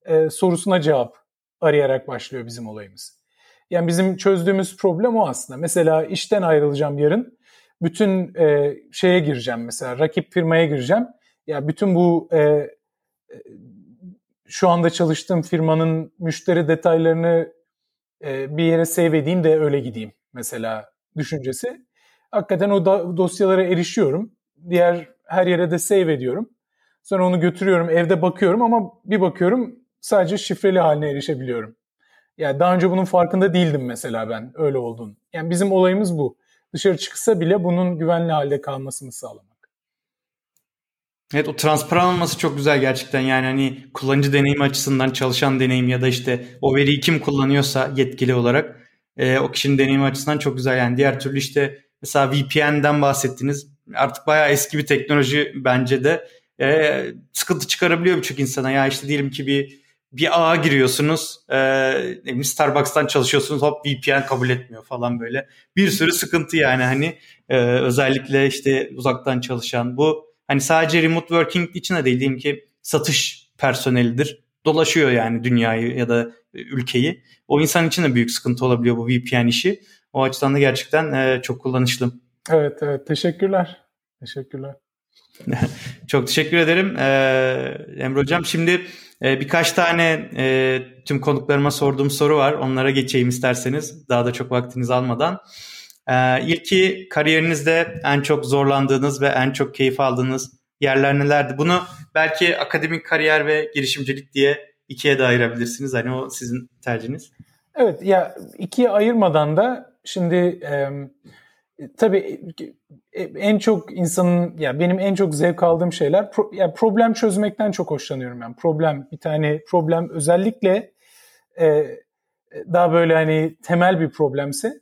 Ee, sorusuna cevap arayarak başlıyor bizim olayımız. Yani bizim çözdüğümüz problem o aslında. Mesela işten ayrılacağım yarın. Bütün e, şeye gireceğim mesela rakip firmaya gireceğim. Ya bütün bu e, e, şu anda çalıştığım firmanın müşteri detaylarını e, bir yere save edeyim de öyle gideyim mesela düşüncesi. Hakikaten o da, dosyalara erişiyorum. Diğer her yere de save ediyorum. Sonra onu götürüyorum, evde bakıyorum ama bir bakıyorum sadece şifreli haline erişebiliyorum. Yani daha önce bunun farkında değildim mesela ben öyle olduğunu. Yani bizim olayımız bu. Dışarı çıksa bile bunun güvenli halde kalmasını sağlamak. Evet o transparan olması çok güzel gerçekten yani hani kullanıcı deneyimi açısından çalışan deneyim ya da işte o veriyi kim kullanıyorsa yetkili olarak e, o kişinin deneyimi açısından çok güzel yani diğer türlü işte mesela VPN'den bahsettiniz artık bayağı eski bir teknoloji bence de e, sıkıntı çıkarabiliyor birçok insana ya işte diyelim ki bir bir ağa giriyorsunuz. E, Starbucks'tan çalışıyorsunuz hop VPN kabul etmiyor falan böyle. Bir sürü sıkıntı yani hani e, özellikle işte uzaktan çalışan bu hani sadece remote working için de değil diyeyim ki satış personelidir. Dolaşıyor yani dünyayı ya da ülkeyi. O insan için de büyük sıkıntı olabiliyor bu VPN işi. O açıdan da gerçekten e, çok kullanışlı. Evet evet teşekkürler. Teşekkürler. çok teşekkür ederim ee, Emre Hocam. Şimdi e, birkaç tane e, tüm konuklarıma sorduğum soru var. Onlara geçeyim isterseniz. Daha da çok vaktiniz almadan. Ee, ilki kariyerinizde en çok zorlandığınız ve en çok keyif aldığınız yerler nelerdi? Bunu belki akademik kariyer ve girişimcilik diye ikiye de ayırabilirsiniz. Hani o sizin tercihiniz. Evet ya ikiye ayırmadan da şimdi e, tabii en çok insanın ya benim en çok zevk aldığım şeyler pro, ya problem çözmekten çok hoşlanıyorum yani problem bir tane problem özellikle e, daha böyle hani temel bir problemse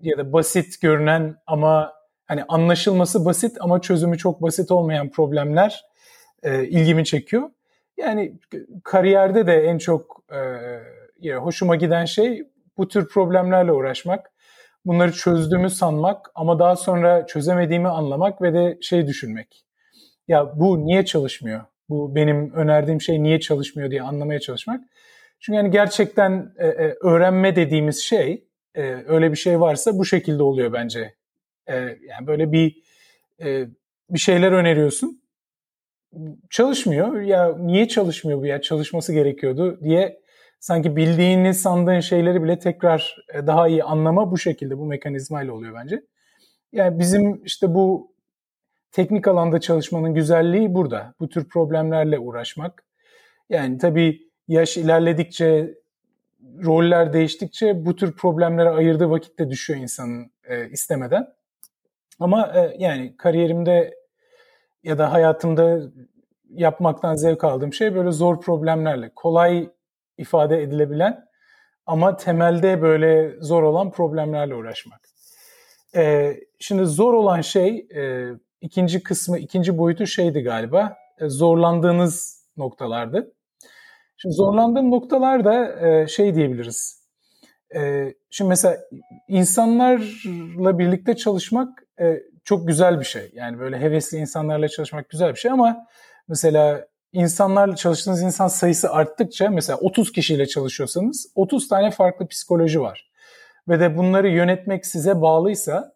ya da basit görünen ama hani anlaşılması basit ama çözümü çok basit olmayan problemler e, ilgimi çekiyor. Yani kariyerde de en çok e, hoşuma giden şey bu tür problemlerle uğraşmak. Bunları çözdüğümü sanmak ama daha sonra çözemediğimi anlamak ve de şey düşünmek. Ya bu niye çalışmıyor? Bu benim önerdiğim şey niye çalışmıyor diye anlamaya çalışmak. Çünkü yani gerçekten e, e, öğrenme dediğimiz şey e, öyle bir şey varsa bu şekilde oluyor bence. Yani böyle bir e, bir şeyler öneriyorsun. Çalışmıyor. Ya niye çalışmıyor bu ya? Çalışması gerekiyordu diye sanki bildiğini sandığın şeyleri bile tekrar daha iyi anlama bu şekilde bu mekanizmayla oluyor bence. Yani bizim işte bu teknik alanda çalışmanın güzelliği burada. Bu tür problemlerle uğraşmak. Yani tabii yaş ilerledikçe, roller değiştikçe bu tür problemlere ayırdığı vakit de düşüyor insanın e, istemeden. Ama e, yani kariyerimde ya da hayatımda yapmaktan zevk aldığım şey böyle zor problemlerle, kolay ifade edilebilen ama temelde böyle zor olan problemlerle uğraşmak. Ee, şimdi zor olan şey e, ikinci kısmı, ikinci boyutu şeydi galiba. E, zorlandığınız noktalardı. Şimdi zorlandığım noktalarda e, şey diyebiliriz. E, şimdi mesela insanlarla birlikte çalışmak e, çok güzel bir şey. Yani böyle hevesli insanlarla çalışmak güzel bir şey ama mesela insanlarla çalıştığınız insan sayısı arttıkça mesela 30 kişiyle çalışıyorsanız 30 tane farklı psikoloji var. Ve de bunları yönetmek size bağlıysa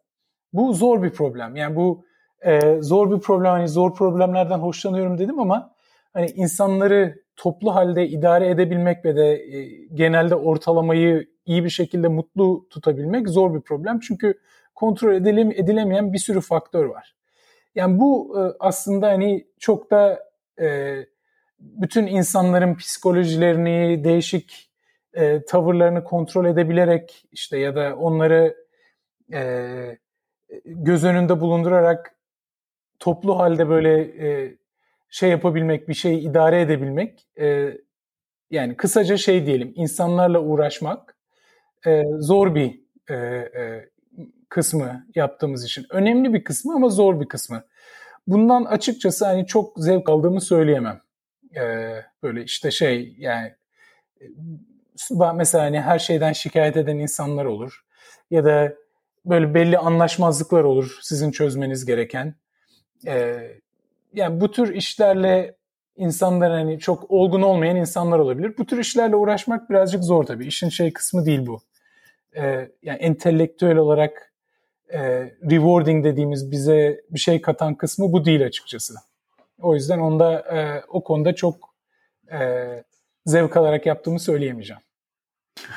bu zor bir problem. Yani bu e, zor bir problem. Hani zor problemlerden hoşlanıyorum dedim ama hani insanları toplu halde idare edebilmek ve de e, genelde ortalamayı iyi bir şekilde mutlu tutabilmek zor bir problem. Çünkü kontrol edilemeyen bir sürü faktör var. Yani bu e, aslında hani çok da e, bütün insanların psikolojilerini, değişik e, tavırlarını kontrol edebilerek işte ya da onları e, göz önünde bulundurarak toplu halde böyle e, şey yapabilmek, bir şeyi idare edebilmek, e, yani kısaca şey diyelim, insanlarla uğraşmak e, zor bir e, e, kısmı yaptığımız için. Önemli bir kısmı ama zor bir kısmı. Bundan açıkçası hani çok zevk aldığımı söyleyemem. Ee, böyle işte şey yani mesela hani her şeyden şikayet eden insanlar olur. Ya da böyle belli anlaşmazlıklar olur sizin çözmeniz gereken. Ee, yani bu tür işlerle insanlar hani çok olgun olmayan insanlar olabilir. Bu tür işlerle uğraşmak birazcık zor tabii. İşin şey kısmı değil bu. Ee, yani entelektüel olarak e, rewarding dediğimiz bize bir şey katan kısmı bu değil açıkçası. O yüzden onda e, o konuda çok e, zevk alarak yaptığımı söyleyemeyeceğim.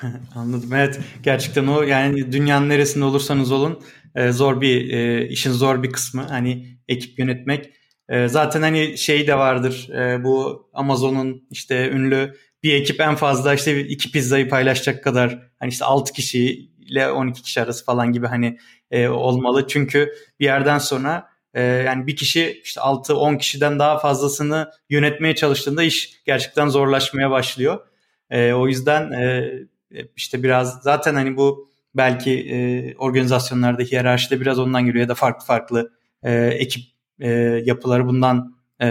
Anladım. Evet gerçekten o yani dünyanın neresinde olursanız olun e, zor bir e, işin zor bir kısmı hani ekip yönetmek. E, zaten hani şey de vardır e, bu Amazon'un işte ünlü bir ekip en fazla işte iki pizzayı paylaşacak kadar hani işte 6 kişi ile 12 kişi arası falan gibi hani e, olmalı. Çünkü bir yerden sonra e, yani bir kişi işte 6-10 kişiden daha fazlasını yönetmeye çalıştığında iş gerçekten zorlaşmaya başlıyor. E, o yüzden e, işte biraz zaten hani bu belki e, organizasyonlarda hiyerarşide biraz ondan geliyor ya da farklı farklı e, ekip e, yapıları bundan e,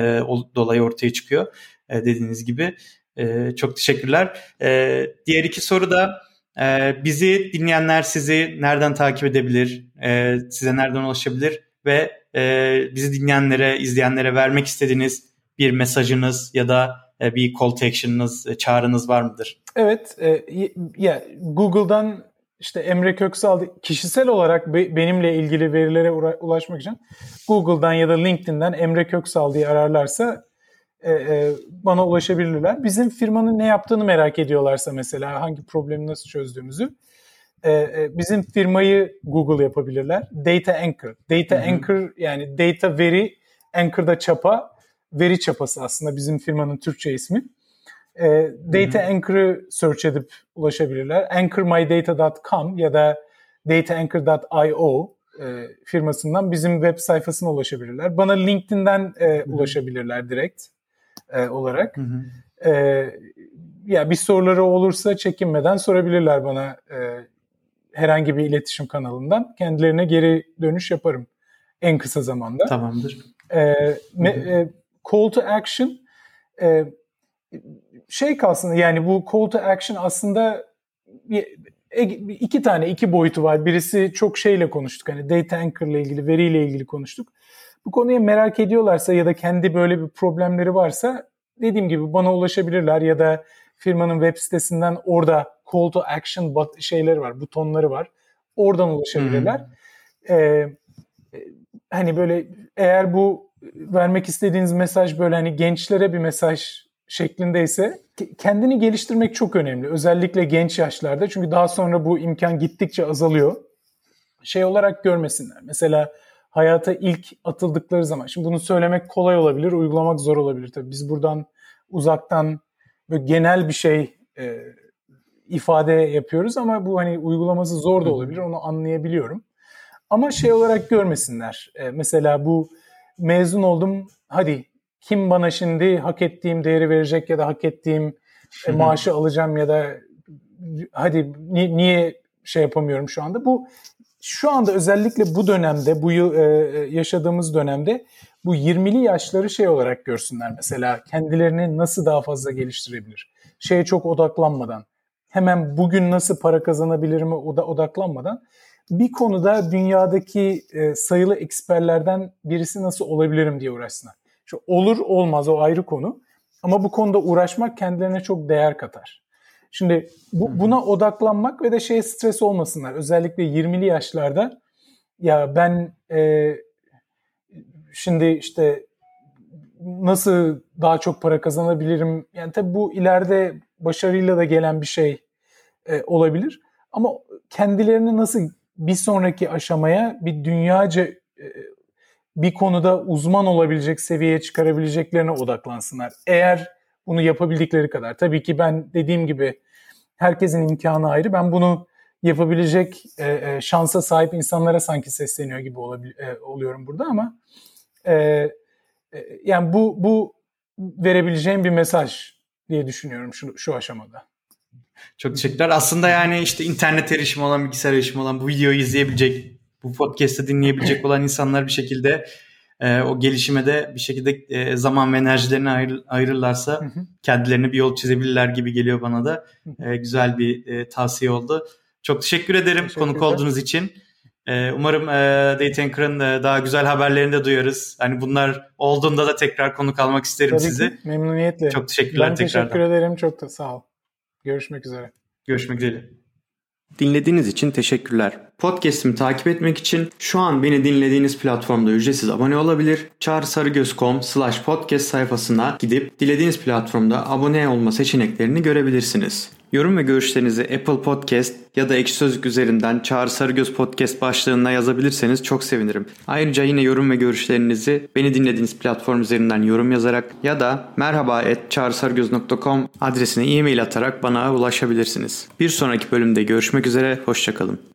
dolayı ortaya çıkıyor e, dediğiniz gibi. E, çok teşekkürler. E, diğer iki soru da e, bizi dinleyenler sizi nereden takip edebilir, e, size nereden ulaşabilir ve e, bizi dinleyenlere, izleyenlere vermek istediğiniz bir mesajınız ya da e, bir call to action'ınız, e, çağrınız var mıdır? Evet, e, ya Google'dan işte Emre Köksal kişisel olarak be, benimle ilgili verilere ulaşmak için Google'dan ya da LinkedIn'den Emre Köksal diye ararlarsa e, e, bana ulaşabilirler. Bizim firmanın ne yaptığını merak ediyorlarsa mesela hangi problemi nasıl çözdüğümüzü e, bizim firmayı Google yapabilirler. Data Anchor. Data Hı-hı. Anchor yani data veri, Anchor'da çapa, veri çapası aslında bizim firmanın Türkçe ismi. E, data Hı-hı. Anchor'ı search edip ulaşabilirler. anchormydata.com ya da dataanchor.io e, firmasından bizim web sayfasına ulaşabilirler. Bana LinkedIn'den e, ulaşabilirler direkt e, olarak. Hı hı. E, ya bir soruları olursa çekinmeden sorabilirler bana e, herhangi bir iletişim kanalından. Kendilerine geri dönüş yaparım en kısa zamanda. Tamamdır. E, me, e, call to action e, şey kalsın yani bu call to action aslında iki tane iki boyutu var. Birisi çok şeyle konuştuk hani data anchor ile ilgili veriyle ilgili konuştuk. Bu konuyu merak ediyorlarsa ya da kendi böyle bir problemleri varsa dediğim gibi bana ulaşabilirler ya da firmanın web sitesinden orada call to action şeyleri var, butonları var. Oradan ulaşabilirler. Hmm. Ee, hani böyle eğer bu vermek istediğiniz mesaj böyle hani gençlere bir mesaj şeklindeyse kendini geliştirmek çok önemli. Özellikle genç yaşlarda. Çünkü daha sonra bu imkan gittikçe azalıyor. Şey olarak görmesinler. Mesela hayata ilk atıldıkları zaman. Şimdi bunu söylemek kolay olabilir, uygulamak zor olabilir. Tabii biz buradan uzaktan böyle genel bir şey e, ifade yapıyoruz ama bu hani uygulaması zor da olabilir. Onu anlayabiliyorum. Ama şey olarak görmesinler. E, mesela bu mezun oldum. Hadi kim bana şimdi hak ettiğim değeri verecek ya da hak ettiğim e, maaşı alacağım ya da hadi ni, niye şey yapamıyorum şu anda? Bu şu anda özellikle bu dönemde, bu yıl e, e yaşadığımız dönemde bu 20'li yaşları şey olarak görsünler mesela kendilerini nasıl daha fazla geliştirebilir. Şeye çok odaklanmadan, hemen bugün nasıl para kazanabilirime odaklanmadan bir konuda dünyadaki e, sayılı eksperlerden birisi nasıl olabilirim diye uğraşsınlar. Şu olur olmaz o ayrı konu. Ama bu konuda uğraşmak kendilerine çok değer katar. Şimdi bu, buna odaklanmak ve de şey stres olmasınlar. Özellikle 20'li yaşlarda ya ben e, şimdi işte nasıl daha çok para kazanabilirim? Yani tabii bu ileride başarıyla da gelen bir şey e, olabilir. Ama kendilerini nasıl bir sonraki aşamaya bir dünyaca e, bir konuda uzman olabilecek seviyeye çıkarabileceklerine odaklansınlar. Eğer bunu yapabildikleri kadar. Tabii ki ben dediğim gibi herkesin imkanı ayrı. Ben bunu yapabilecek e, e, şansa sahip insanlara sanki sesleniyor gibi olabil, e, oluyorum burada ama e, e, yani bu bu verebileceğim bir mesaj diye düşünüyorum şu, şu aşamada. Çok teşekkürler. Aslında yani işte internet erişimi olan, bilgisayar erişimi olan bu videoyu izleyebilecek, bu podcast'ı dinleyebilecek olan insanlar bir şekilde e, o gelişime de bir şekilde e, zaman ve enerjilerini ayır, ayırırlarsa hı hı. kendilerine bir yol çizebilirler gibi geliyor bana da. E, güzel bir e, tavsiye oldu. Çok teşekkür ederim konuk olduğunuz için. E, umarım e, Data Anchor'ın e, daha güzel haberlerini de duyarız. Hani bunlar olduğunda da tekrar konuk almak isterim Tabii sizi. Ki, memnuniyetle. Çok teşekkürler ben tekrardan. Ben teşekkür ederim. Çok da sağ ol. Görüşmek üzere. Görüşmek üzere. Dinlediğiniz için teşekkürler. Podcast'imi takip etmek için şu an beni dinlediğiniz platformda ücretsiz abone olabilir. çağrısarıgöz.com slash podcast sayfasına gidip dilediğiniz platformda abone olma seçeneklerini görebilirsiniz. Yorum ve görüşlerinizi Apple Podcast ya da Ekşi Sözlük üzerinden Çağrı Sarıgöz Podcast başlığına yazabilirseniz çok sevinirim. Ayrıca yine yorum ve görüşlerinizi beni dinlediğiniz platform üzerinden yorum yazarak ya da merhaba et adresine e-mail atarak bana ulaşabilirsiniz. Bir sonraki bölümde görüşmek üzere, hoşçakalın.